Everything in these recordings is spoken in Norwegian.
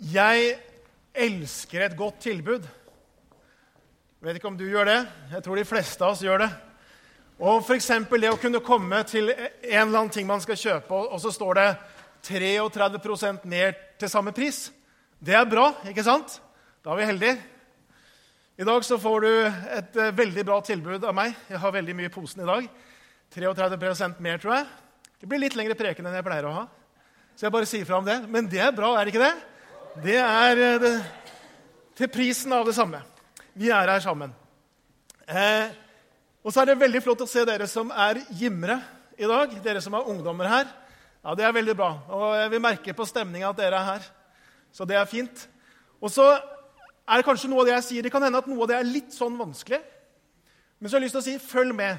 Jeg elsker et godt tilbud. Vet ikke om du gjør det. Jeg tror de fleste av oss gjør det. Og F.eks. det å kunne komme til en eller annen ting man skal kjøpe, og så står det 33% ned til samme pris. Det er bra, ikke sant? Da er vi heldige. I dag så får du et uh, veldig bra tilbud av meg. Jeg har veldig mye i posen i dag. 33% mer, tror jeg. Det blir litt lengre preken enn jeg pleier å ha. Så jeg bare sier fra om det. Men det er bra, er det ikke det? Det er uh, det, til prisen av det samme. Vi er her sammen. Eh, og så er det veldig flott å se dere som er gimre i dag. Dere som er ungdommer her. Ja, Det er veldig bra. Og vi merker på stemninga at dere er her. Så det er fint. Og så er det kanskje noe av det jeg sier, det kan hende at noe av det er litt sånn vanskelig. Men så har jeg lyst til å si følg med.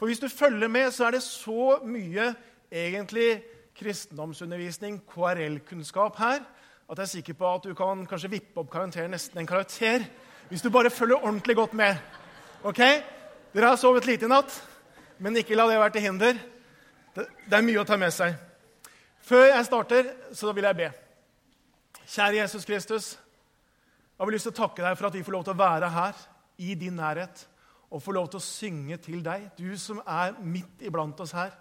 For hvis du følger med, så er det så mye egentlig kristendomsundervisning, KRL-kunnskap her, at jeg er sikker på at du kan kanskje vippe opp karakteren nesten en karakter hvis du bare følger ordentlig godt med. Ok? Dere har sovet lite i natt, men ikke la det være til hinder. Det, det er mye å ta med seg. Før jeg starter, så vil jeg be. Kjære Jesus Kristus. Jeg har lyst til å takke deg for at vi får lov til å være her i din nærhet og få lov til å synge til deg, du som er midt iblant oss her.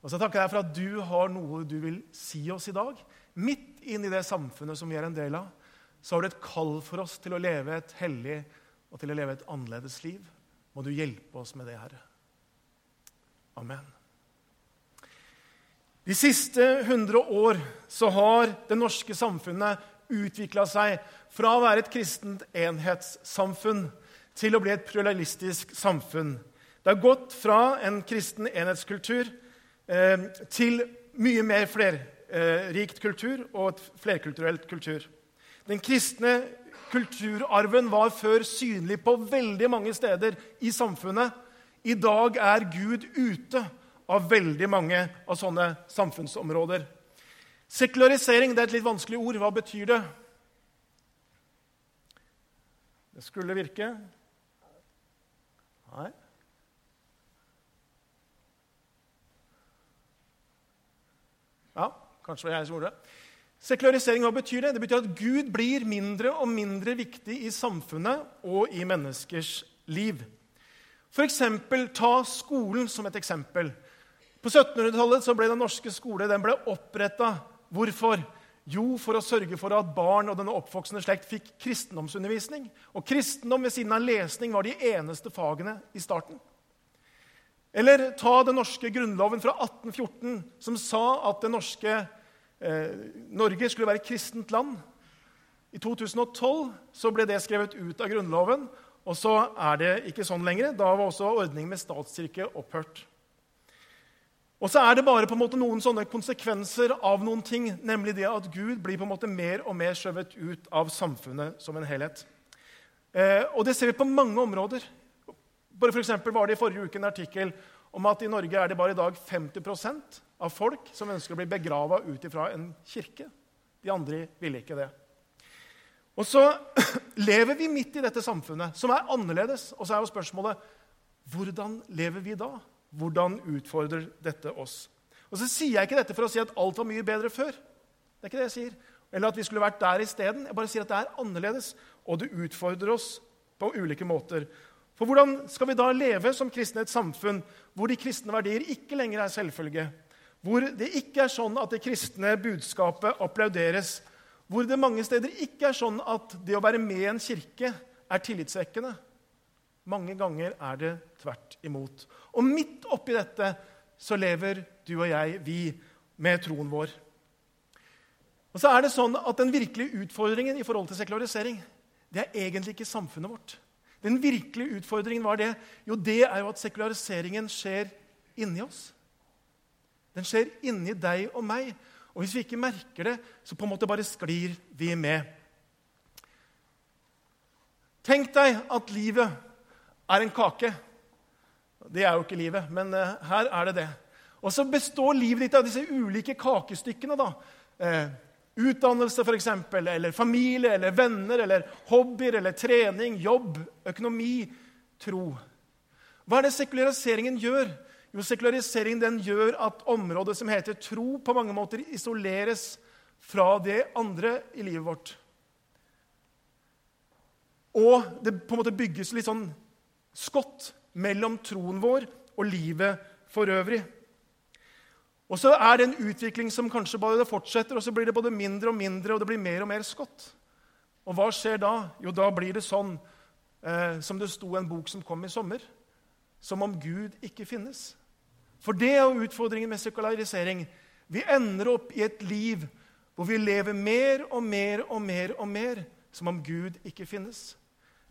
Og så takker jeg deg for at du har noe du vil si oss i dag. Midt inn i det samfunnet som vi er en del av, så har du et kall for oss til å leve et hellig og til å leve et annerledes liv. Må du hjelpe oss med det, Herre. Amen. De siste hundre år så har det norske samfunnet utvikla seg fra å være et kristent enhetssamfunn til å bli et pluralistisk samfunn. Det har gått fra en kristen enhetskultur eh, til mye mer flerrikt eh, kultur og et flerkulturelt kultur. Den kristne kulturarven var før synlig på veldig mange steder i samfunnet. I dag er Gud ute av veldig mange av sånne samfunnsområder. Sekularisering det er et litt vanskelig ord. Hva betyr det? Det skulle virke. Nei. Ja, kanskje var jeg som gjorde det. Sekularisering, hva betyr det? Det betyr at Gud blir mindre og mindre viktig i samfunnet og i menneskers liv. For eksempel, Ta skolen som et eksempel. På 1700-tallet ble den norske skole den oppretta Hvorfor? Jo, for å sørge for at barn og denne oppvoksende slekt fikk kristendomsundervisning. Og kristendom ved siden av lesning var de eneste fagene i starten. Eller ta den norske grunnloven fra 1814, som sa at det norske, Norge skulle være et kristent land. I 2012 så ble det skrevet ut av Grunnloven, og så er det ikke sånn lenger. Da var også ordningen med statskirke opphørt. Og så er det bare på en måte noen sånne konsekvenser av noen ting, nemlig det at Gud blir på en måte mer og mer skjøvet ut av samfunnet som en helhet. Eh, og det ser vi på mange områder. Bare for var det i forrige uke en artikkel om at i Norge er det bare i dag 50% av folk som ønsker å bli begrava ut ifra en kirke. De andre ville ikke det. Og så lever vi midt i dette samfunnet, som er annerledes. Og så er jo spørsmålet hvordan lever vi da? Hvordan utfordrer dette oss? Og så sier jeg ikke dette for å si at alt var mye bedre før. Det er ikke det jeg sier. Eller at vi skulle vært der isteden. Jeg bare sier at det er annerledes, og det utfordrer oss på ulike måter. For hvordan skal vi da leve som kristne i et samfunn hvor de kristne verdier ikke lenger er selvfølge? Hvor det ikke er sånn at det kristne budskapet applauderes? Hvor det mange steder ikke er sånn at det å være med i en kirke er tillitsvekkende? Mange ganger er det tvert imot. Og midt oppi dette så lever du og jeg, vi, med troen vår. Og så er det sånn at Den virkelige utfordringen i forhold til sekularisering det er egentlig ikke samfunnet vårt. Den virkelige utfordringen var det jo det er jo at sekulariseringen skjer inni oss. Den skjer inni deg og meg. Og hvis vi ikke merker det, så på en måte bare sklir vi med. Tenk deg at livet er en kake. Det er jo ikke livet, men uh, her er det det. Og så består livet ditt av disse ulike kakestykkene. da. Eh, utdannelse, f.eks., eller familie, eller venner, eller hobbyer, eller trening, jobb, økonomi, tro. Hva er det sekulariseringen gjør? Jo, sekulariseringen gjør at området som heter tro, på mange måter isoleres fra det andre i livet vårt. Og det på en måte bygges litt sånn skott mellom troen vår og livet for øvrig. Og så er det en utvikling som kanskje bare fortsetter, og så blir det både mindre og mindre, og det blir mer og mer skott. Og hva skjer da? Jo, da blir det sånn eh, som det sto i en bok som kom i sommer. Som om Gud ikke finnes. For det er utfordringen med sekularisering. Vi ender opp i et liv hvor vi lever mer og mer og mer og mer som om Gud ikke finnes.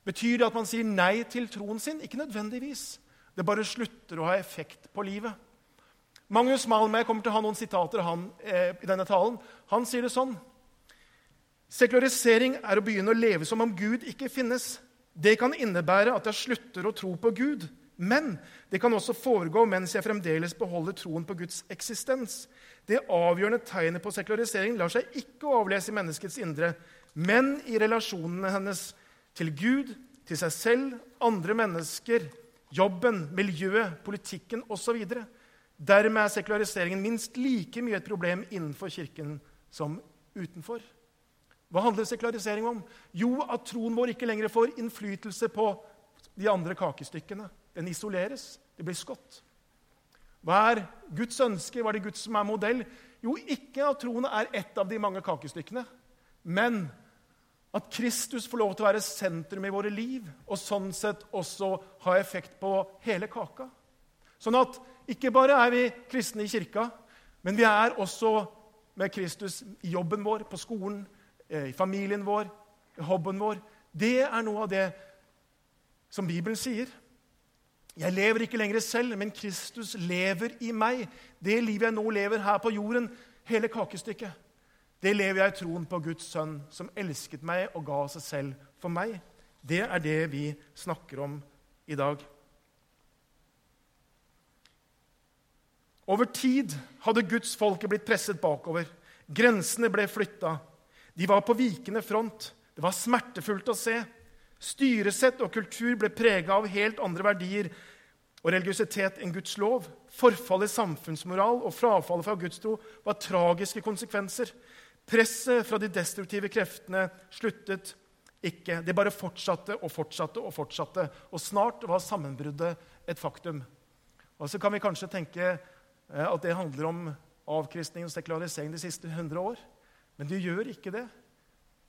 Betyr det at man sier nei til troen sin? Ikke nødvendigvis. Det bare slutter å ha effekt på livet. Magnus Malmøy kommer til å ha noen sitater han, eh, i denne talen. Han sier det sånn Sekularisering er å begynne å leve som om Gud ikke finnes. Det kan innebære at jeg slutter å tro på Gud. Men det kan også foregå mens jeg fremdeles beholder troen på Guds eksistens. Det avgjørende tegnet på sekularisering lar seg ikke avlese i menneskets indre, men i relasjonene hennes til Gud, til seg selv, andre mennesker, jobben, miljøet, politikken osv. Dermed er sekulariseringen minst like mye et problem innenfor Kirken som utenfor. Hva handler sekularisering om? Jo, at troen vår ikke lenger får innflytelse på de andre kakestykkene. Den isoleres. Det blir skott. Hva er Guds ønske? Hva er det Guds som er modell? Jo, ikke at troen er ett av de mange kakestykkene, men at Kristus får lov til å være sentrum i våre liv, og sånn sett også ha effekt på hele kaka. Sånn at ikke bare er vi kristne i kirka, men vi er også med Kristus i jobben vår, på skolen, Eh, i familien vår, i hobbyen vår. Det er noe av det som Bibelen sier. Jeg lever ikke lenger selv, men Kristus lever i meg. Det livet jeg nå lever her på jorden, hele kakestykket, det lever jeg i troen på Guds sønn, som elsket meg og ga seg selv for meg. Det er det vi snakker om i dag. Over tid hadde Guds folke blitt presset bakover. Grensene ble flytta. De var på vikende front. Det var smertefullt å se. Styresett og kultur ble prega av helt andre verdier og religiøsitet enn Guds lov. Forfallet i samfunnsmoral og frafallet fra gudstro var tragiske konsekvenser. Presset fra de destruktive kreftene sluttet ikke. Det bare fortsatte og fortsatte og fortsatte. Og snart var sammenbruddet et faktum. Og så kan vi kanskje tenke at det handler om avkristning og sekularisering de siste 100 år. Men det gjør ikke det.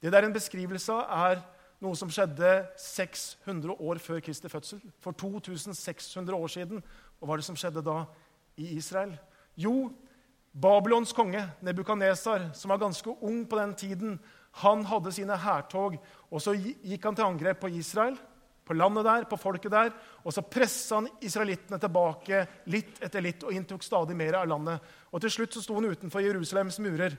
Det det er en beskrivelse av, er noe som skjedde 600 år før Kristi fødsel. For 2600 år siden. Og hva var det som skjedde da i Israel? Jo, Babylons konge, Nebukanesar, som var ganske ung på den tiden, han hadde sine hærtog, og så gikk han til angrep på Israel, på landet der, på folket der. Og så pressa han israelittene tilbake litt etter litt og inntok stadig mer av landet. Og til slutt så sto han utenfor Jerusalems murer.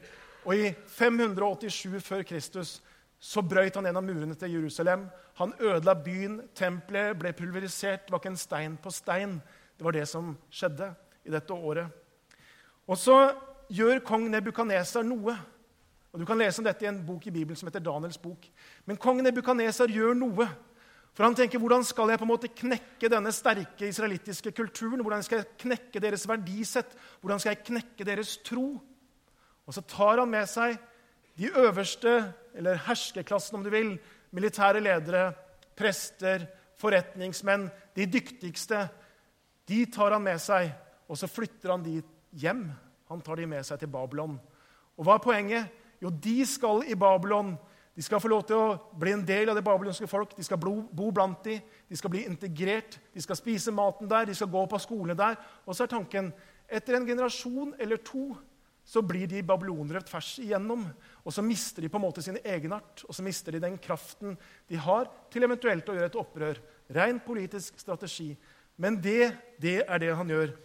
Og i 587 før Kristus så brøyt han gjennom murene til Jerusalem. Han ødela byen, tempelet ble pulverisert. Det var ikke en stein på stein. Det var det som skjedde i dette året. Og så gjør kong Nebukaneser noe. Og Du kan lese om dette i en bok i Bibelen som heter Daniels bok. Men kong Nebukaneser gjør noe. For han tenker, Hvordan skal jeg på en måte knekke denne sterke israelittiske kulturen? Hvordan skal jeg knekke deres verdisett? Hvordan skal jeg knekke deres tro? Og så tar han med seg de øverste, eller herskeklassen om du vil, militære ledere, prester, forretningsmenn, de dyktigste. De tar han med seg, og så flytter han de hjem. Han tar de med seg til Babylon. Og hva er poenget? Jo, de skal i Babylon. De skal få lov til å bli en del av det babylonske folk. De skal bo blant dem, de skal bli integrert, de skal spise maten der, de skal gå på skolene der. Og så er tanken etter en generasjon eller to så blir de babylonere tvers igjennom. Og så mister de på en måte sin egenart, og så mister de den kraften de har til eventuelt å gjøre et opprør. Ren politisk strategi. Men det, det er det han gjør.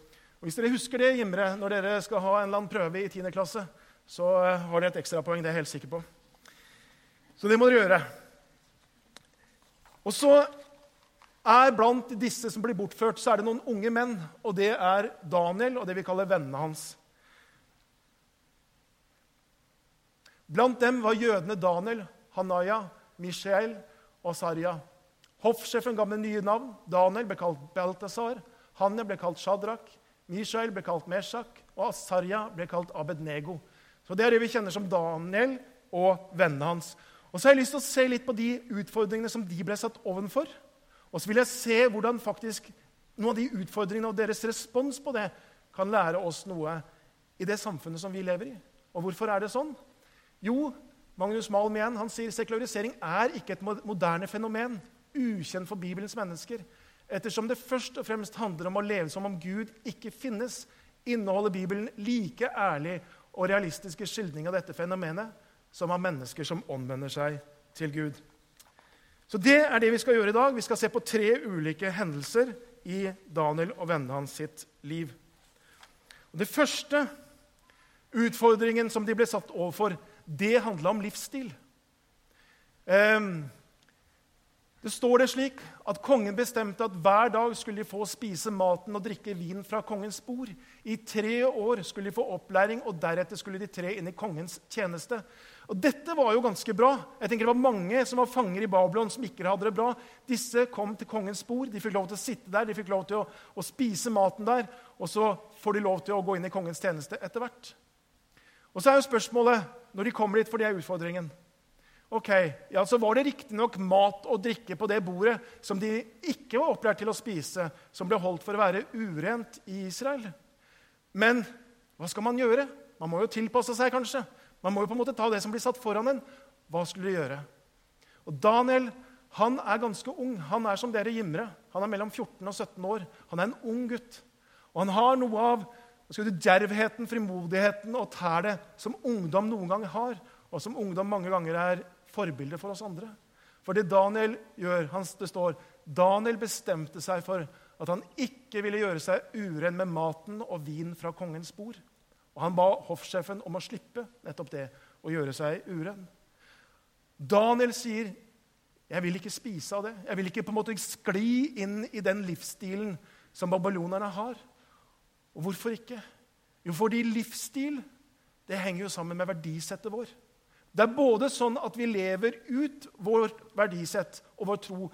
Og Hvis dere husker det, Gimre, når dere skal ha en eller annen prøve i 10. klasse, så eh, har dere et ekstrapoeng. Det er jeg helt sikker på. Så det må dere gjøre. Og så er Blant disse som blir bortført, så er det noen unge menn. og Det er Daniel og det vi kaller vennene hans. Blant dem var jødene Daniel, Hanaya, Mishael og Saria. Hoffsjefen ga med nye navn. Daniel ble kalt Balthazar. Hanne ble kalt Shadrach. Mishael ble kalt Meshach, og Asarya ble kalt Abednego. Så Det er det vi kjenner som Daniel og vennene hans. Og så har jeg lyst til å se litt på de utfordringene som de ble satt ovenfor. Og så vil jeg se hvordan faktisk noen av de utfordringene og deres respons på det kan lære oss noe i det samfunnet som vi lever i. Og hvorfor er det sånn? Jo, Magnus Malm igjen, han sier sekularisering er ikke et moderne fenomen, ukjent for Bibelens mennesker. Ettersom det først og fremst handler om å leve som om Gud ikke finnes, inneholder Bibelen like ærlig og realistiske skildring av dette fenomenet som av mennesker som omvender seg til Gud. Så Det er det vi skal gjøre i dag. Vi skal se på tre ulike hendelser i Daniel og vennene hans sitt liv. Og Det første utfordringen som de ble satt overfor, det handla om livsstil. Um, det står det slik at kongen bestemte at hver dag skulle de få spise maten og drikke vin fra kongens bord. I tre år skulle de få opplæring, og deretter skulle de tre inn i kongens tjeneste. Og Dette var jo ganske bra. Jeg tenker Det var mange som var fanger i Babylon, som ikke hadde det bra. Disse kom til kongens bord. De fikk lov til å sitte der, de fikk lov til å, å spise maten der. Og så får de lov til å gå inn i kongens tjeneste etter hvert. Og så er jo spørsmålet, når de kommer dit, for det er utfordringen Ok, ja, Så var det riktignok mat og drikke på det bordet som de ikke var opplært til å spise, som ble holdt for å være urent i Israel. Men hva skal man gjøre? Man må jo tilpasse seg, kanskje. Man må jo på en måte ta det som blir satt foran en. Hva skulle de gjøre? Og Daniel han er ganske ung. Han er som dere gimre. Han er mellom 14 og 17 år. Han er en ung gutt. Og han har noe av du, djervheten, frimodigheten og tælet som ungdom noen gang har, og som ungdom mange ganger er forbilde for oss andre. For det Daniel gjør, han, det står Daniel bestemte seg for at han ikke ville gjøre seg uren med maten og vin fra kongens bord. Og han ba hoffsjefen om å slippe nettopp det, å gjøre seg uren. Daniel sier, 'Jeg vil ikke spise av det.' 'Jeg vil ikke på en måte skli inn i den livsstilen som babylonerne har.' Og hvorfor ikke? Jo, fordi livsstil det henger jo sammen med verdisettet vår. Det er både sånn at vi lever ut vårt verdisett og vår tro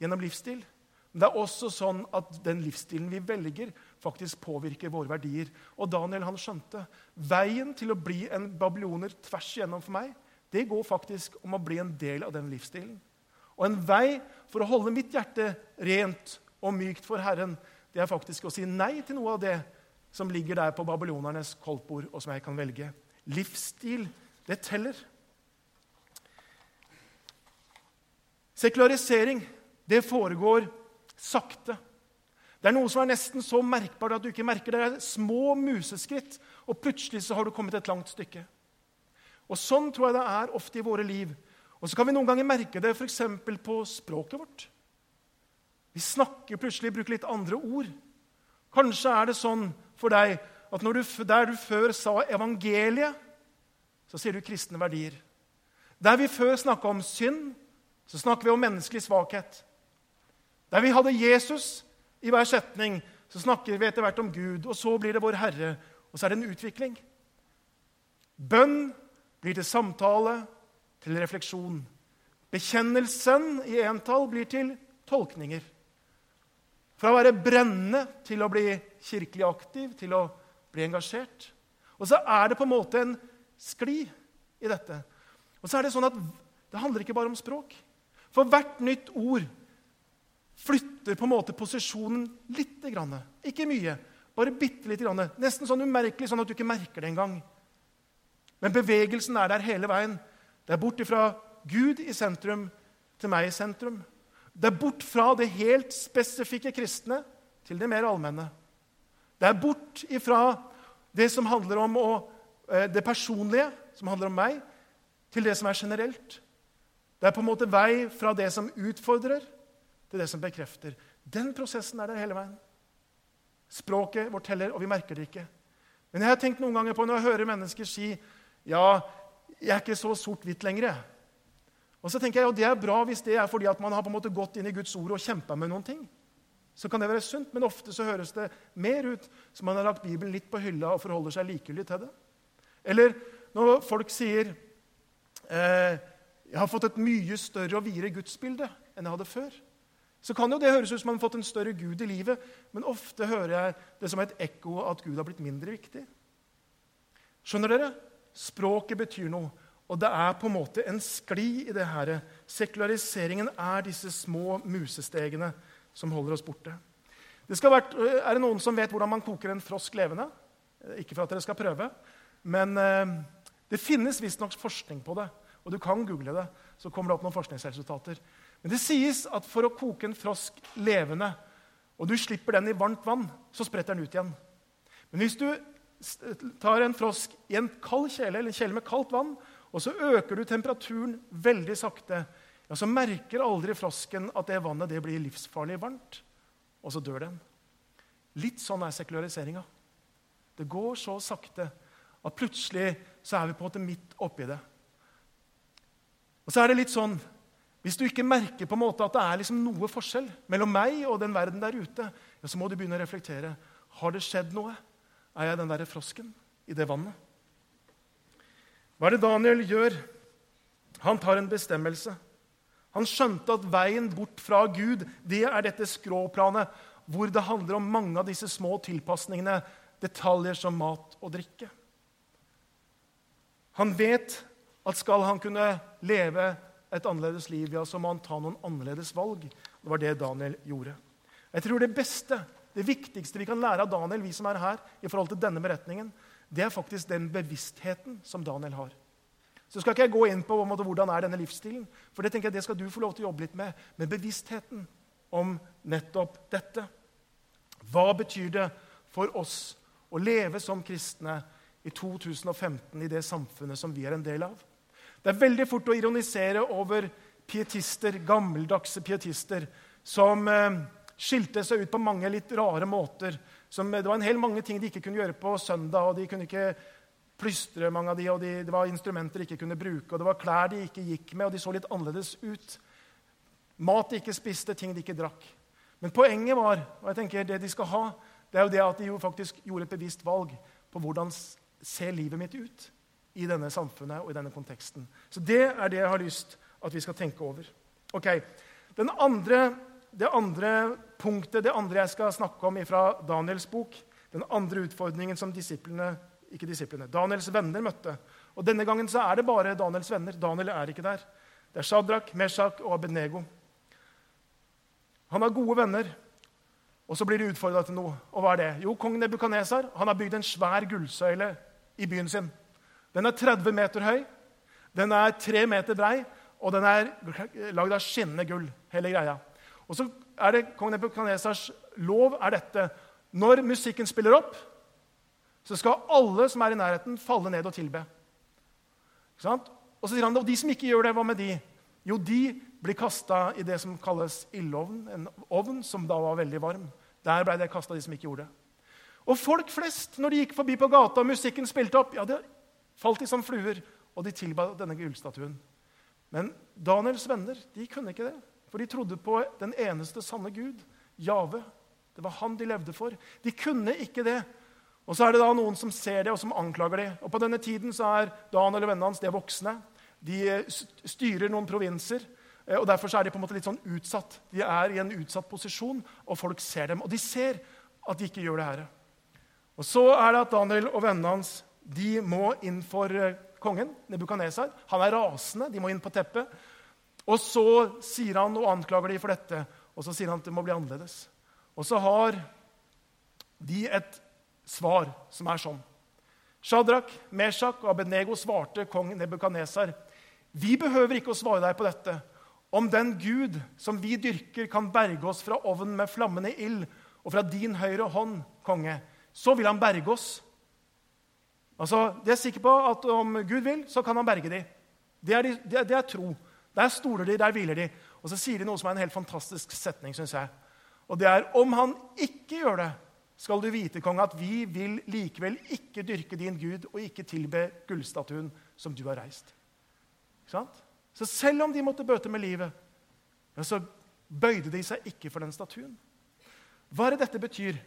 gjennom livsstil. Men det er også sånn at den livsstilen vi velger, faktisk påvirker våre verdier. Og Daniel han skjønte veien til å bli en babyloner tvers igjennom for meg, det går faktisk om å bli en del av den livsstilen. Og en vei for å holde mitt hjerte rent og mykt for Herren, det er faktisk å si nei til noe av det som ligger der på babylonernes koldtbord, og som jeg kan velge. Livsstil, det teller. Sekularisering det foregår sakte. Det er noe som er nesten så merkbart at du ikke merker det. Det er små museskritt, og plutselig så har du kommet et langt stykke. Og Sånn tror jeg det er ofte i våre liv. Og så kan vi noen ganger merke det f.eks. på språket vårt. Vi snakker plutselig, bruker litt andre ord. Kanskje er det sånn for deg at du, der du før sa evangeliet, så sier du kristne verdier. Der vi før snakka om synd, så snakker vi om menneskelig svakhet. Der vi hadde Jesus i hver setning, så snakker vi etter hvert om Gud. Og så blir det Vår Herre, og så er det en utvikling. Bønn blir til samtale, til refleksjon. Bekjennelsen i entall blir til tolkninger. Fra å være brennende til å bli kirkelig aktiv, til å bli engasjert. Og så er det på en måte en skli i dette. Og så er Det sånn at det handler ikke bare om språk. For hvert nytt ord flytter på en måte posisjonen litt. Ikke mye, bare bitte lite grann. Nesten sånn umerkelig, sånn at du ikke merker det engang. Men bevegelsen er der hele veien. Det er bort fra Gud i sentrum til meg i sentrum. Det er bort fra det helt spesifikke kristne til det mer allmenne. Det er bort ifra det som handler om å, eh, det personlige, som handler om meg, til det som er generelt. Det er på en måte vei fra det som utfordrer, til det som bekrefter. Den prosessen er der hele veien. Språket vårt teller, og vi merker det ikke. Men jeg har tenkt noen ganger på når jeg hører mennesker si ja, jeg er ikke så sort-hvitt lenger. Og så tenker jeg, ja, Det er bra hvis det er fordi at man har på en måte gått inn i Guds ord og kjempa med noen ting. Så kan det være sunt, men ofte så høres det mer ut som man har lagt Bibelen litt på hylla og forholder seg likegyldig til det. Eller når folk sier eh, jeg har fått et mye større og videre gudsbilde enn jeg hadde før. Så kan jo det høres ut som man har fått en større Gud i livet, men ofte hører jeg det som et ekko at Gud har blitt mindre viktig. Skjønner dere? Språket betyr noe. Og det er på en måte en skli i det her. Sekulariseringen er disse små musestegene som holder oss borte. Det vært, er det noen som vet hvordan man koker en frosk levende? Ikke for at dere skal prøve, men eh, det finnes visstnok forskning på det. Og du kan google det, så kommer det opp noen forskningsresultater. Men det sies at for å koke en frosk levende, og du slipper den i varmt vann, så spretter den ut igjen. Men hvis du tar en frosk i en kald kjele, eller en kjele med kaldt vann, og så øker du temperaturen veldig sakte, ja, så merker aldri frosken at det vannet det blir livsfarlig varmt, og så dør den. Litt sånn er sekulariseringa. Det går så sakte at plutselig så er vi på en måte midt oppi det. Og så er det litt sånn Hvis du ikke merker på en måte at det er liksom noe forskjell mellom meg og den verden der ute, ja, så må du begynne å reflektere. Har det skjedd noe? Er jeg den derre frosken i det vannet? Hva er det Daniel gjør? Han tar en bestemmelse. Han skjønte at veien bort fra Gud det er dette skråplanet, hvor det handler om mange av disse små tilpasningene, detaljer som mat og drikke. Han vet at skal han kunne leve et annerledes liv, ja, så må han ta noen annerledes valg. Det var det Daniel gjorde. Jeg tror det beste, det viktigste vi kan lære av Daniel, vi som er her, i forhold til denne beretningen, det er faktisk den bevisstheten som Daniel har. Så skal ikke jeg gå inn på hvordan er denne livsstilen, for det tenker jeg det skal du få lov til å jobbe litt med. Men bevisstheten om nettopp dette. Hva betyr det for oss å leve som kristne i 2015 i det samfunnet som vi er en del av? Det er veldig fort å ironisere over pietister, gammeldagse pietister som eh, skilte seg ut på mange litt rare måter som, det var en hel mange ting de ikke kunne gjøre på søndag. og De kunne ikke plystre, mange av de, og de, det var instrumenter de ikke kunne bruke. og Det var klær de ikke gikk med, og de så litt annerledes ut. Mat de ikke spiste, ting de ikke drakk. Men poenget var og jeg tenker det de skal ha, det er jo det at de jo faktisk gjorde et bevisst valg på hvordan ser livet mitt ut i denne samfunnet og i denne konteksten. Så det er det jeg har lyst at vi skal tenke over. Ok, andre det andre punktet, det andre jeg skal snakke om fra Daniels bok, den andre utfordringen som disiplene, ikke disiplene, Daniels venner møtte. Og Denne gangen så er det bare Daniels venner. Daniel er ikke der. Det er Shadrach, Meshach og Abednego. Han har gode venner, og så blir de utfordra til noe. Og hva er det? Jo, kong Nebukadnesar har bygd en svær gullsøyle i byen sin. Den er 30 meter høy, den er 3 meter brei, og den er lagd av skinnende gull. hele greia. Og så er det kong Nebukadnesars lov er dette. Når musikken spiller opp, så skal alle som er i nærheten, falle ned og tilbe. Og så sier han, og de som ikke gjør det, hva med de? Jo, de blir kasta i det som kalles ildovn, en ovn som da var veldig varm. Der ble det kasta, de som ikke gjorde det. Og folk flest, når de gikk forbi på gata og musikken spilte opp, ja, det falt de som fluer, og de tilba denne gullstatuen. Men Daniels venner de kunne ikke det. For de trodde på den eneste sanne Gud, Jave. Det var han de levde for. De kunne ikke det. Og så er det da noen som ser det, og som anklager det. Og På denne tiden så er Dan eller vennene hans de er voksne. De eh, styrer noen provinser. Eh, og Derfor så er de på en måte litt sånn utsatt. De er i en utsatt posisjon, og folk ser dem. Og de ser at de ikke gjør det her. Og Så er det at Daniel og vennene hans de må inn for eh, kongen, Nebukadnesar. Han er rasende. De må inn på teppet. Og så sier han og anklager de for dette, og så sier han at det må bli annerledes. Og så har de et svar som er sånn. Shadrach, Meshach og Abednego svarte kong Nebukadnesar. Vi behøver ikke å svare deg på dette. Om den Gud som vi dyrker, kan berge oss fra ovnen med flammende ild og fra din høyre hånd, konge, så vil han berge oss. Altså, De er sikre på at om Gud vil, så kan han berge dem. Det er, de, det, det er tro. Der stoler de, der hviler de. Og så sier de noe som er en helt fantastisk setning, syns jeg. Og det er om han ikke gjør det, skal du vite, konge, at vi vil likevel ikke dyrke din Gud og ikke tilbe gullstatuen som du har reist. Ikke sant? Så selv om de måtte bøte med livet, så bøyde de seg ikke for den statuen. Hva er det dette betyr?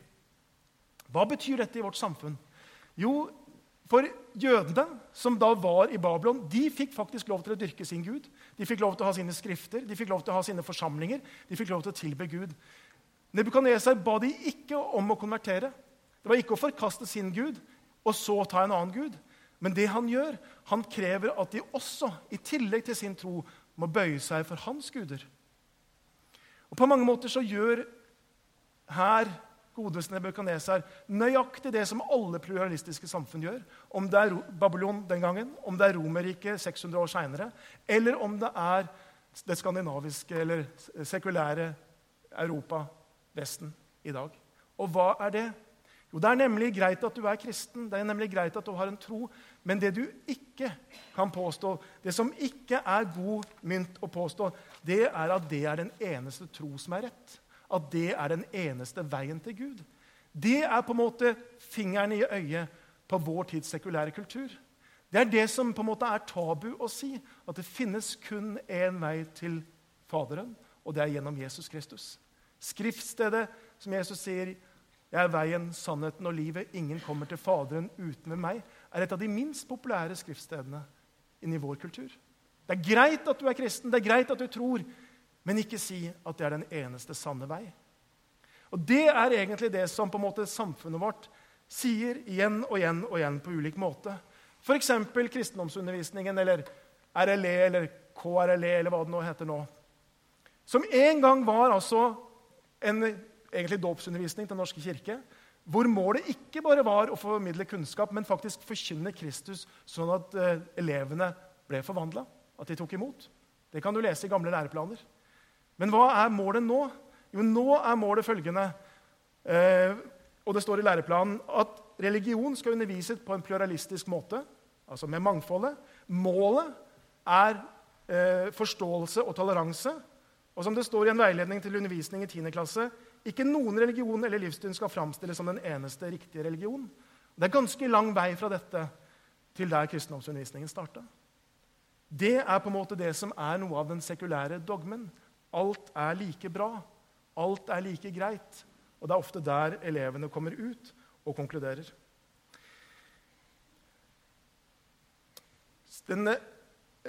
Hva betyr dette i vårt samfunn? Jo, for jødene som da var i Babylon, de fikk faktisk lov til å dyrke sin Gud. De fikk lov til å ha sine skrifter, de fikk lov til å ha sine forsamlinger. De fikk lov til å tilbe Gud. Nebukadnesar ba de ikke om å konvertere. Det var ikke å forkaste sin Gud og så ta en annen Gud. Men det han gjør, han krever at de også, i tillegg til sin tro, må bøye seg for hans guder. Og På mange måter så gjør her godeste Nebukadnesar nøyaktig det som alle pluralistiske samfunn gjør. Om det er Babylon den gangen, om det er Romerriket 600 år seinere, eller om det er det skandinaviske eller sekulære Europa, Vesten, i dag. Og hva er det? Jo, Det er nemlig greit at du er kristen, det er nemlig greit at du har en tro, men det du ikke kan påstå, det som ikke er god mynt å påstå, det er at det er den eneste tro som er rett. At det er den eneste veien til Gud. Det er på en måte fingeren i øyet på vår tids sekulære kultur. Det er det som på en måte er tabu å si. At det finnes kun én vei til Faderen, og det er gjennom Jesus Kristus. Skriftstedet som Jesus sier 'Jeg er veien, sannheten og livet'. Ingen kommer til Faderen uten ved meg, er et av de minst populære skriftstedene inni vår kultur. Det er greit at du er kristen, det er greit at du tror, men ikke si at det er den eneste sanne vei. Og Det er egentlig det som på en måte samfunnet vårt sier igjen og igjen og igjen på ulik måte. F.eks. kristendomsundervisningen eller RLE eller KRLE eller hva det nå heter nå. Som en gang var altså en egentlig dåpsundervisning til Den norske kirke, hvor målet ikke bare var å formidle kunnskap, men faktisk forkynne Kristus sånn at eh, elevene ble forvandla, at de tok imot. Det kan du lese i gamle læreplaner. Men hva er målet nå? Jo, nå er målet følgende, eh, og det står i læreplanen, at religion skal undervises på en pluralistisk måte, altså med mangfoldet. Målet er eh, forståelse og toleranse. Og som det står i en veiledning til undervisning i 10. klasse, ikke noen religion eller livssyn skal framstilles som den eneste riktige religion. Det er ganske lang vei fra dette til der kristendomsundervisningen starta. Det er på en måte det som er noe av den sekulære dogmen. Alt er like bra. Alt er like greit. Og det er ofte der elevene kommer ut og konkluderer. Den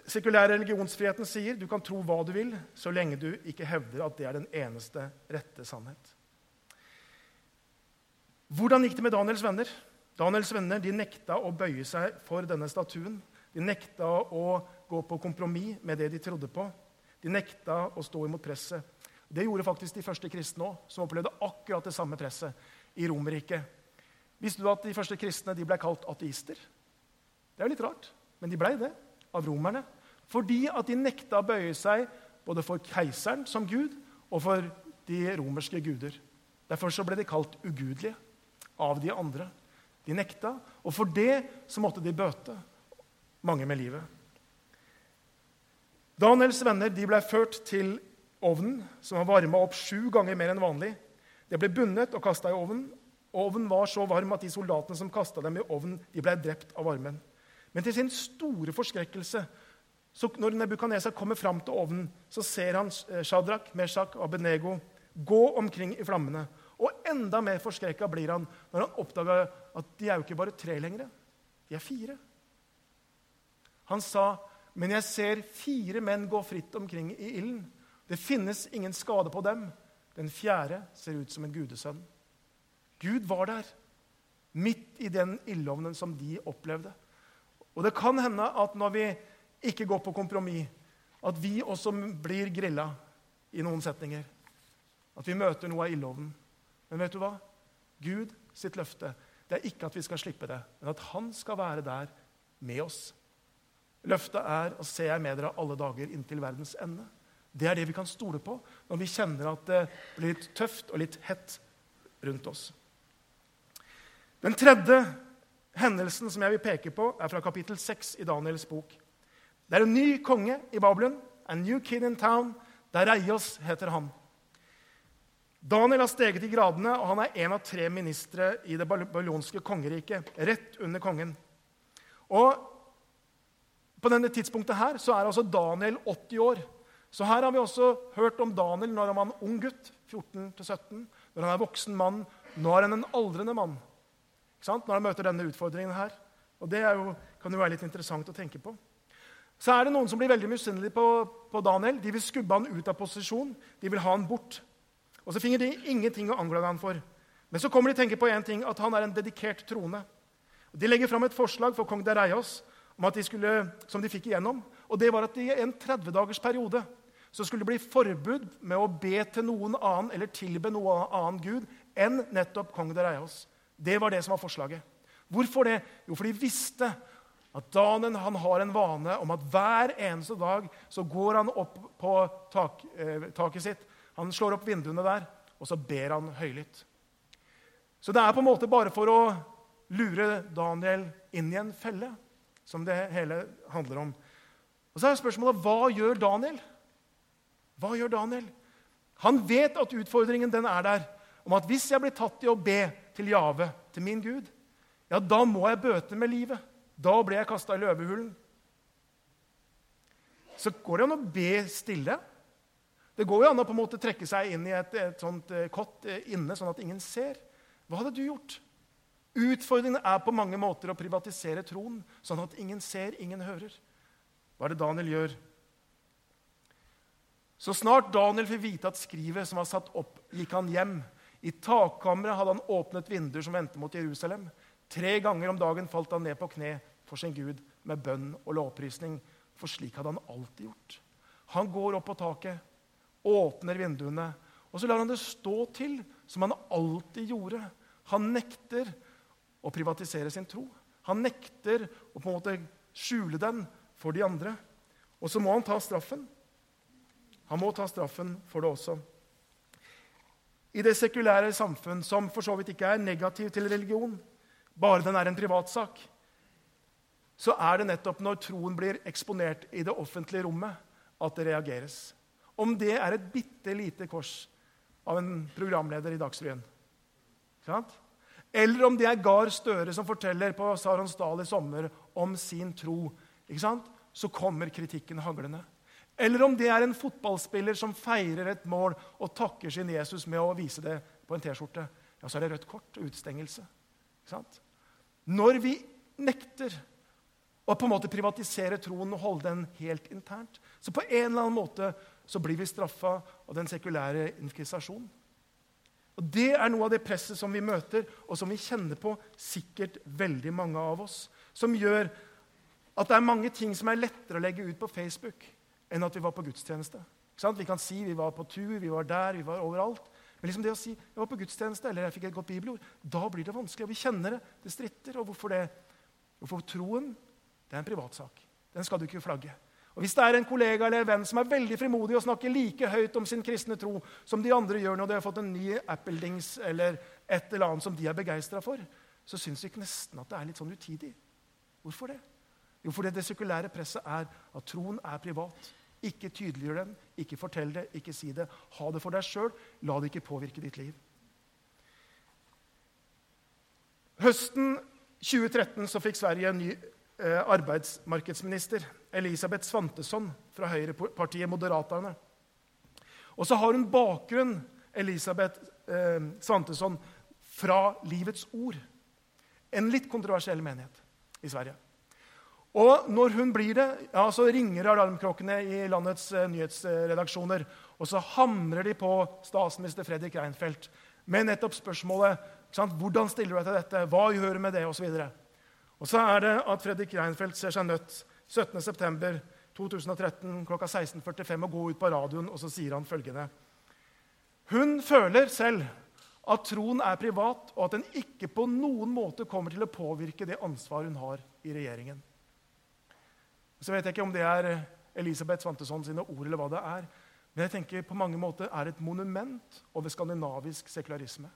sekulære religionsfriheten sier du kan tro hva du vil, så lenge du ikke hevder at det er den eneste rette sannhet. Hvordan gikk det med Daniels venner? Daniels venner de nekta å bøye seg for denne statuen. De nekta å gå på kompromiss med det de trodde på. De nekta å stå imot presset. Det gjorde faktisk de første kristne òg, som opplevde akkurat det samme presset i Romerriket. Visste du at de første kristne de ble kalt ateister? Det er jo litt rart, men de blei det av romerne. Fordi at de nekta å bøye seg både for keiseren som gud og for de romerske guder. Derfor så ble de kalt ugudelige av de andre. De nekta, og for det så måtte de bøte, mange med livet. Daniels venner ble ført til ovnen, som var varma opp sju ganger mer enn vanlig. De ble bundet og kasta i ovnen. Ovnen var så varm at de soldatene som kasta dem i ovnen, de ble drept av varmen. Men til sin store forskrekkelse så når Nebukadnesar kommer fram til ovnen, så ser han eh, Shadrach, Meshach og Abednego gå omkring i flammene. Og enda mer forskrekka blir han når han oppdager at de er jo ikke bare tre lenger. De er fire. Han sa, 'Men jeg ser fire menn gå fritt omkring i ilden.' 'Det finnes ingen skade på dem.' Den fjerde ser ut som en gudesønn. Gud var der, midt i den ildovnen som de opplevde. Og det kan hende at når vi ikke går på kompromiss, at vi også blir grilla i noen setninger. At vi møter noe av ildovnen. Men vet du hva? Gud sitt løfte det er ikke at vi skal slippe det, men at han skal være der med oss. Løftet er å se jeg med dere alle dager inntil verdens ende. Det er det vi kan stole på når vi kjenner at det blir litt tøft og litt hett rundt oss. Den tredje hendelsen som jeg vil peke på, er fra kapittel 6 i Daniels bok. Det er en ny konge i Babylon. A new kid in town. Dereios heter han. Daniel har steget i gradene, og han er en av tre ministre i det babylonske kongeriket. Rett under kongen. Og På denne tidspunktet her så er altså Daniel 80 år. Så her har vi også hørt om Daniel når han var en ung gutt, 14-17. Når han er voksen mann. Nå er han en aldrende mann når han møter denne utfordringen her. Og Det jo, kan jo være litt interessant å tenke på. Så er det noen som blir veldig misunnelige på, på, Daniel. De vil skubbe han ut av posisjon. De vil ha han bort. Og så finner de ingenting å anklage han for. Men så kommer de tenke på en ting, at han er en dedikert trone. De legger fram et forslag for kong at de skulle, som de fikk igjennom. og Det var at i en 30-dagers periode så skulle det bli forbud med å be til noen annen eller tilbe noen annen gud enn nettopp kong Dareios. Det var det som var forslaget. Hvorfor det? Jo, for de visste at Danen han har en vane om at hver eneste dag så går han opp på tak, eh, taket sitt. Han slår opp vinduene der, og så ber han høylytt. Så det er på en måte bare for å lure Daniel inn i en felle, som det hele handler om. Og Så er spørsmålet hva gjør Daniel? Hva gjør Daniel? Han vet at utfordringen den er der, om at hvis jeg blir tatt i å be til Jave, til min Gud, ja, da må jeg bøte med livet. Da blir jeg kasta i løvehulen. Så går det an å be stille. Det går jo an å på en måte trekke seg inn i et, et sånt eh, kott eh, inne, sånn at ingen ser. Hva hadde du gjort? Utfordringen er på mange måter å privatisere troen, sånn at ingen ser, ingen hører. Hva er det Daniel gjør? Så snart Daniel fikk vite at skrivet som var satt opp, gikk han hjem. I takkammeret hadde han åpnet vinduer som vendte mot Jerusalem. Tre ganger om dagen falt han ned på kne for sin Gud med bønn og lovprisning. For slik hadde han alltid gjort. Han går opp på taket, åpner vinduene, og så lar han det stå til som han alltid gjorde. Han nekter å privatisere sin tro. Han nekter å på en måte skjule den for de andre. Og så må han ta straffen. Han må ta straffen for det også. I det sekulære samfunn, som for så vidt ikke er negativ til religion, bare den er en privatsak, så er det nettopp når troen blir eksponert i det offentlige rommet, at det reageres. Om det er et bitte lite kors av en programleder i Dagsrevyen. Eller om det er Gahr Støre som forteller på Saronsdal i sommer om sin tro, så kommer kritikken haglende. Eller om det er en fotballspiller som feirer et mål og takker sin Jesus med å vise det på en T-skjorte, ja, så er det rødt kort og utstengelse. Når vi nekter å på en måte privatisere troen og holde den helt internt, så på en eller annen måte så blir vi straffa av den sekulære inkvisasjonen. Og Det er noe av det presset som vi møter, og som vi kjenner på, sikkert veldig mange av oss, som gjør at det er mange ting som er lettere å legge ut på Facebook enn at vi var på gudstjeneste. Vi kan si vi var på tur, vi var der, vi var overalt. Men liksom det å si jeg var på gudstjeneste eller jeg fikk et godt bibelord, da blir det vanskelig. og Vi kjenner det. Det stritter. Og hvorfor det? Hvorfor troen det er en privatsak. Den skal du ikke flagge. Og Hvis det er en kollega eller en venn som er veldig frimodig og snakker like høyt om sin kristne tro som de andre gjør når de har fått en ny Apple-dings eller et eller annet som de er begeistra for, så syns vi nesten at det er litt sånn utidig. Hvorfor det? Jo, fordi det sekulære presset er at troen er privat. Ikke tydeliggjør den, ikke fortell det, ikke si det. Ha det for deg sjøl. La det ikke påvirke ditt liv. Høsten 2013 så fikk Sverige en ny eh, arbeidsmarkedsminister. Elisabeth Svantesson fra høyrepartiet Moderaterne. Og så har hun bakgrunn, Elisabeth eh, Svantesson, fra Livets Ord. En litt kontroversiell menighet i Sverige. Og når hun blir det, ja, så ringer alarmklokkene i landets eh, nyhetsredaksjoner. Og så hamrer de på statsminister Fredrik Reinfeldt med nettopp spørsmålet hvordan stiller du deg til dette, hva gjør du med det, osv. Og, og så er det at Fredrik Reinfeldt ser seg nødt 17.9.2013 klokka 16.45 og gå ut på radioen, og så sier han følgende Hun føler selv at troen er privat, og at den ikke på noen måte kommer til å påvirke det ansvar hun har i regjeringen. Så vet jeg ikke om det er Elisabeth Svantesson sine ord, eller hva det er. Men jeg tenker på mange måter er et monument over skandinavisk sekularisme.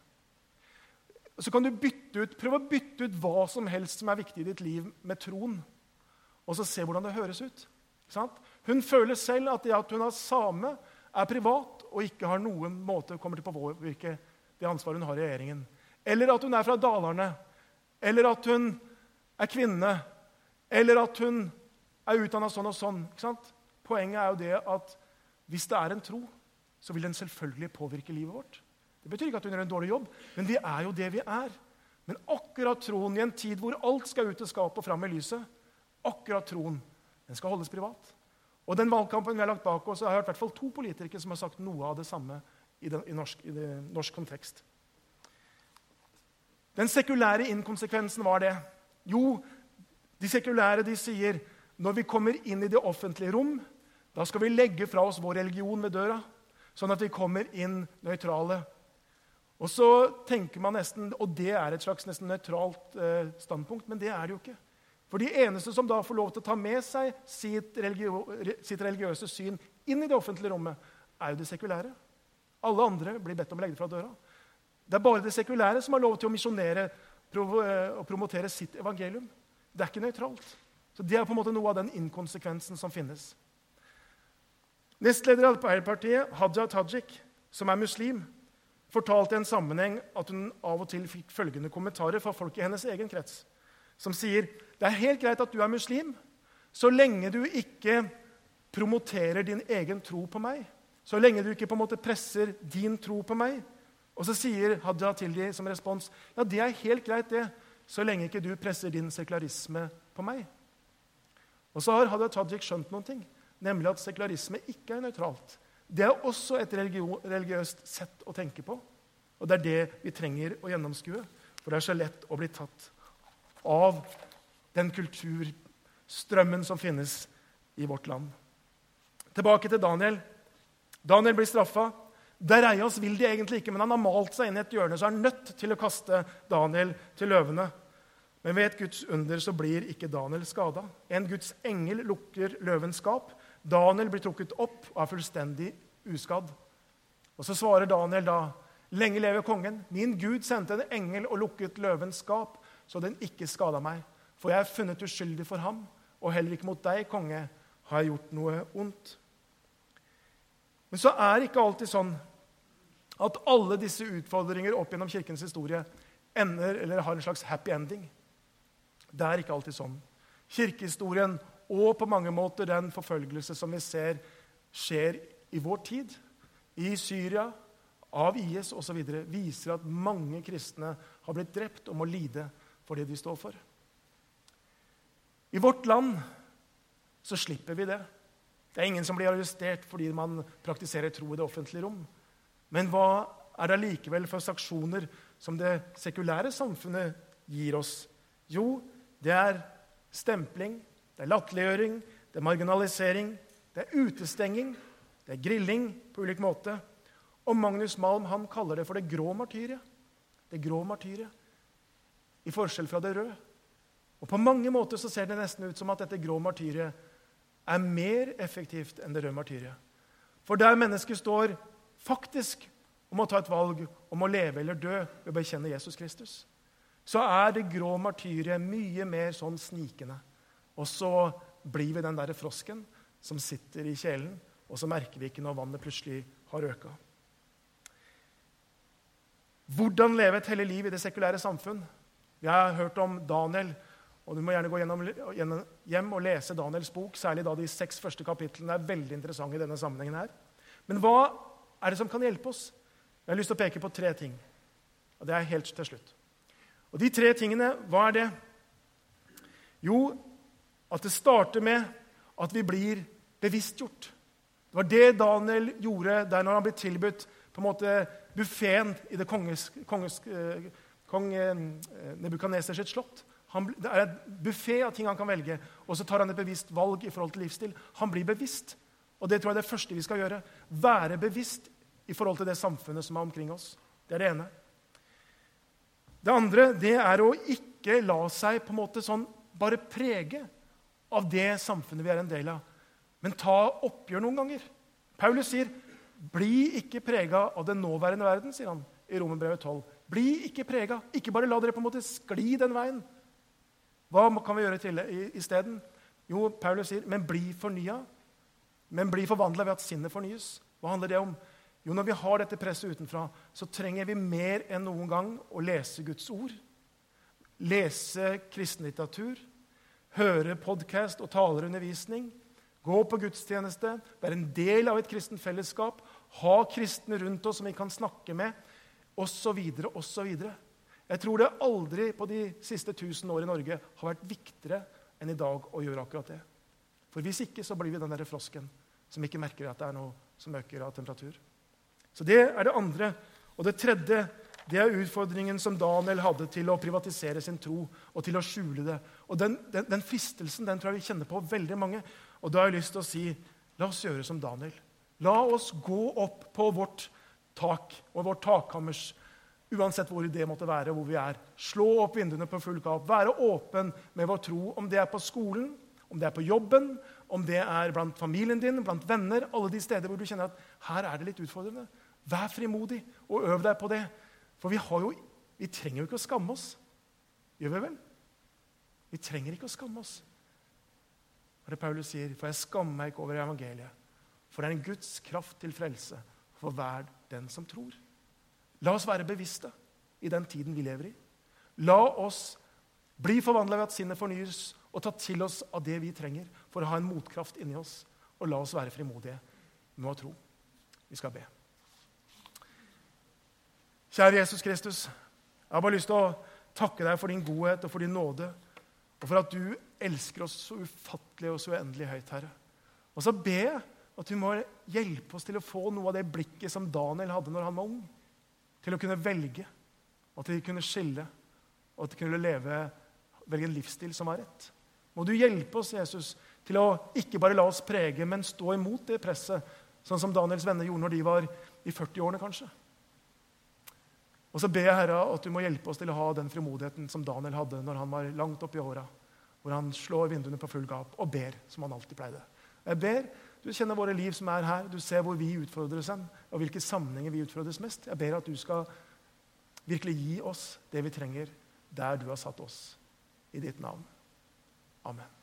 Så kan du bytte ut, Prøve å bytte ut hva som helst som er viktig i ditt liv, med troen. Og så se hvordan det høres ut. Hun føler selv at det at hun er same, er privat og ikke har noen måte kommer til å påvirke det ansvaret hun har i regjeringen. Eller at hun er fra Dalarne. Eller at hun er kvinne. Eller at hun er utdanna sånn og sånn. Poenget er jo det at hvis det er en tro, så vil den selvfølgelig påvirke livet vårt. Det betyr ikke at hun gjør en dårlig jobb, men vi er jo det vi er. Men akkurat troen i en tid hvor alt skal ut og skapet og fram i lyset, akkurat troen, den skal holdes privat. Og den valgkampen vi har lagt bak oss, har jeg hørt i hvert fall to politikere som har sagt noe av det samme i, den, i, norsk, i norsk kontekst. Den sekulære inkonsekvensen var det Jo, de sekulære de sier når vi kommer inn i det offentlige rom, da skal vi legge fra oss vår religion ved døra, sånn at vi kommer inn nøytrale. Og så tenker man nesten, og det er et slags nesten nøytralt eh, standpunkt, men det er det jo ikke. For de eneste som da får lov til å ta med seg sitt, religio, sitt religiøse syn inn i det offentlige rommet, er jo det sekulære. Alle andre blir bedt om å legge det fra døra. Det er bare det sekulære som har lov til å misjonere eh, og promotere sitt evangelium. Det er ikke nøytralt. Så Det er på en måte noe av den inkonsekvensen som finnes. Nestleder i Arbeiderpartiet, Hadia Tajik, som er muslim, fortalte i en sammenheng at hun av og til fikk følgende kommentarer fra folk i hennes egen krets, som sier det er helt greit at du er muslim, så lenge du ikke promoterer din egen tro på meg. Så lenge du ikke på en måte presser din tro på meg. Og så sier Hadia til dem som respons ja, det er helt greit, det, så lenge ikke du presser din sekularisme på meg. Og så har Hadia Tajik skjønt noen ting, nemlig at sekularisme ikke er nøytralt. Det er også et religiøst sett å tenke på. Og det er det vi trenger å gjennomskue. For det er så lett å bli tatt av den kulturstrømmen som finnes i vårt land. Tilbake til Daniel. Daniel blir straffa. Dereias vil de egentlig ikke, men han har malt seg inn i et hjørne, så er han nødt til å kaste Daniel til løvene. Men ved et Guds under så blir ikke Daniel skada. En Guds engel lukker løvens skap. Daniel blir trukket opp og er fullstendig uskadd. Og Så svarer Daniel da, 'Lenge leve kongen.' 'Min Gud sendte en engel og lukket løvens skap, så den ikke skada meg.' 'For jeg er funnet uskyldig for ham, og heller ikke mot deg, konge, har jeg gjort noe ondt.' Men så er det ikke alltid sånn at alle disse utfordringer opp gjennom kirkens historie ender eller har en slags happy ending. Det er ikke alltid sånn. Kirkehistorien og på mange måter den forfølgelse som vi ser skjer i vår tid, i Syria, av IS osv., viser at mange kristne har blitt drept og må lide for det de står for. I vårt land så slipper vi det. Det er ingen som blir arrestert fordi man praktiserer tro i det offentlige rom. Men hva er det allikevel for sanksjoner som det sekulære samfunnet gir oss? Jo, det er stempling, det er latterliggjøring, det er marginalisering, det er utestenging, det er grilling på ulik måte. Og Magnus Malm han kaller det for det grå martyret. Det grå martyriet. I forskjell fra det røde. Og På mange måter så ser det nesten ut som at dette grå martyret er mer effektivt enn det røde martyret. For der mennesket står faktisk om å ta et valg om å leve eller dø ved å bekjenne Jesus Kristus, så er det grå martyret mye mer sånn snikende. Og så blir vi den der frosken som sitter i kjelen, og så merker vi ikke når vannet plutselig har øka. Hvordan leve et hellig liv i det sekulære samfunn? Vi har hørt om Daniel. og Du må gjerne gå gjennom, hjem og lese Daniels bok. Særlig da de seks første kapitlene er veldig interessante i denne sammenhengen. her. Men hva er det som kan hjelpe oss? Jeg har lyst til å peke på tre ting. Og det er helt til slutt. Og De tre tingene, hva er det? Jo, at det starter med at vi blir bevisstgjort. Det var det Daniel gjorde der når han ble tilbudt på en måte buffeen i det konges, konges, eh, kong Nebukaneser Nebukadneser sitt slott. Han, det er et buffé av ting han kan velge, og så tar han et bevisst valg i forhold til livsstil. Han blir bevisst. Og det tror jeg er det første vi skal gjøre. Være bevisst i forhold til det samfunnet som er omkring oss. Det er det ene. Det andre det er å ikke la seg på en måte sånn bare prege av det samfunnet vi er en del av. Men ta oppgjør noen ganger. Paulus sier, 'Bli ikke prega av den nåværende verden', sier han i Romerbrevet 12. Bli ikke prega. Ikke bare la dere på en måte skli den veien. Hva kan vi gjøre isteden? Jo, Paulus sier, 'Men bli fornya'. Men bli forvandla ved at sinnet fornyes. Hva handler det om? Jo, når vi har dette presset utenfra, så trenger vi mer enn noen gang å lese Guds ord. Lese kristenlitteratur høre podkast og talerundervisning, gå på gudstjeneste, være en del av et kristent fellesskap, ha kristne rundt oss som vi kan snakke med, osv., osv. Jeg tror det aldri på de siste 1000 år i Norge har vært viktigere enn i dag å gjøre akkurat det. For hvis ikke så blir vi den der frosken som ikke merker at det er noe som øker av temperatur. Så det er det andre. Og det tredje Det er utfordringen som Daniel hadde til å privatisere sin tro og til å skjule det. Og Den, den, den fristelsen den tror jeg vi kjenner på veldig mange. Og da har jeg lyst til å si la oss gjøre som Daniel. La oss gå opp på vårt tak og vårt takkammers, uansett hvor det måtte være, hvor vi er. Slå opp vinduene på full gap. Være åpen med vår tro, om det er på skolen, om det er på jobben, om det er blant familien din, blant venner, alle de steder hvor du kjenner at her er det litt utfordrende. Vær frimodig og øv deg på det. For vi, jo, vi trenger jo ikke å skamme oss. Gjør vi vel? Vi trenger ikke å skamme oss. Og det Paulus sier? For jeg skammer meg ikke over evangeliet. For det er en Guds kraft til frelse for hver den som tror. La oss være bevisste i den tiden vi lever i. La oss bli forvandla ved at sinnet fornyes, og ta til oss av det vi trenger for å ha en motkraft inni oss. Og la oss være frimodige med å tro. Vi skal be. Kjære Jesus Kristus, jeg har bare lyst til å takke deg for din godhet og for din nåde, og for at du elsker oss så ufattelig og så uendelig høyt, Herre. Og så ber jeg at du må hjelpe oss til å få noe av det blikket som Daniel hadde når han var ung. Til å kunne velge, til å kunne skille, og til å kunne leve, velge en livsstil som var rett. Må du hjelpe oss, Jesus, til å ikke bare la oss prege, men stå imot det presset, sånn som Daniels venner gjorde når de var i 40-årene, kanskje. Og så ber jeg Herre at du må hjelpe oss til å ha den frimodigheten som Daniel hadde når han var langt oppi åra, hvor han slår vinduene på full gap og ber som han alltid pleide. Jeg ber du kjenner våre liv som er her. Du ser hvor vi utfordres hen, og hvilke sammenhenger vi utfordres mest. Jeg ber at du skal virkelig gi oss det vi trenger, der du har satt oss. I ditt navn. Amen.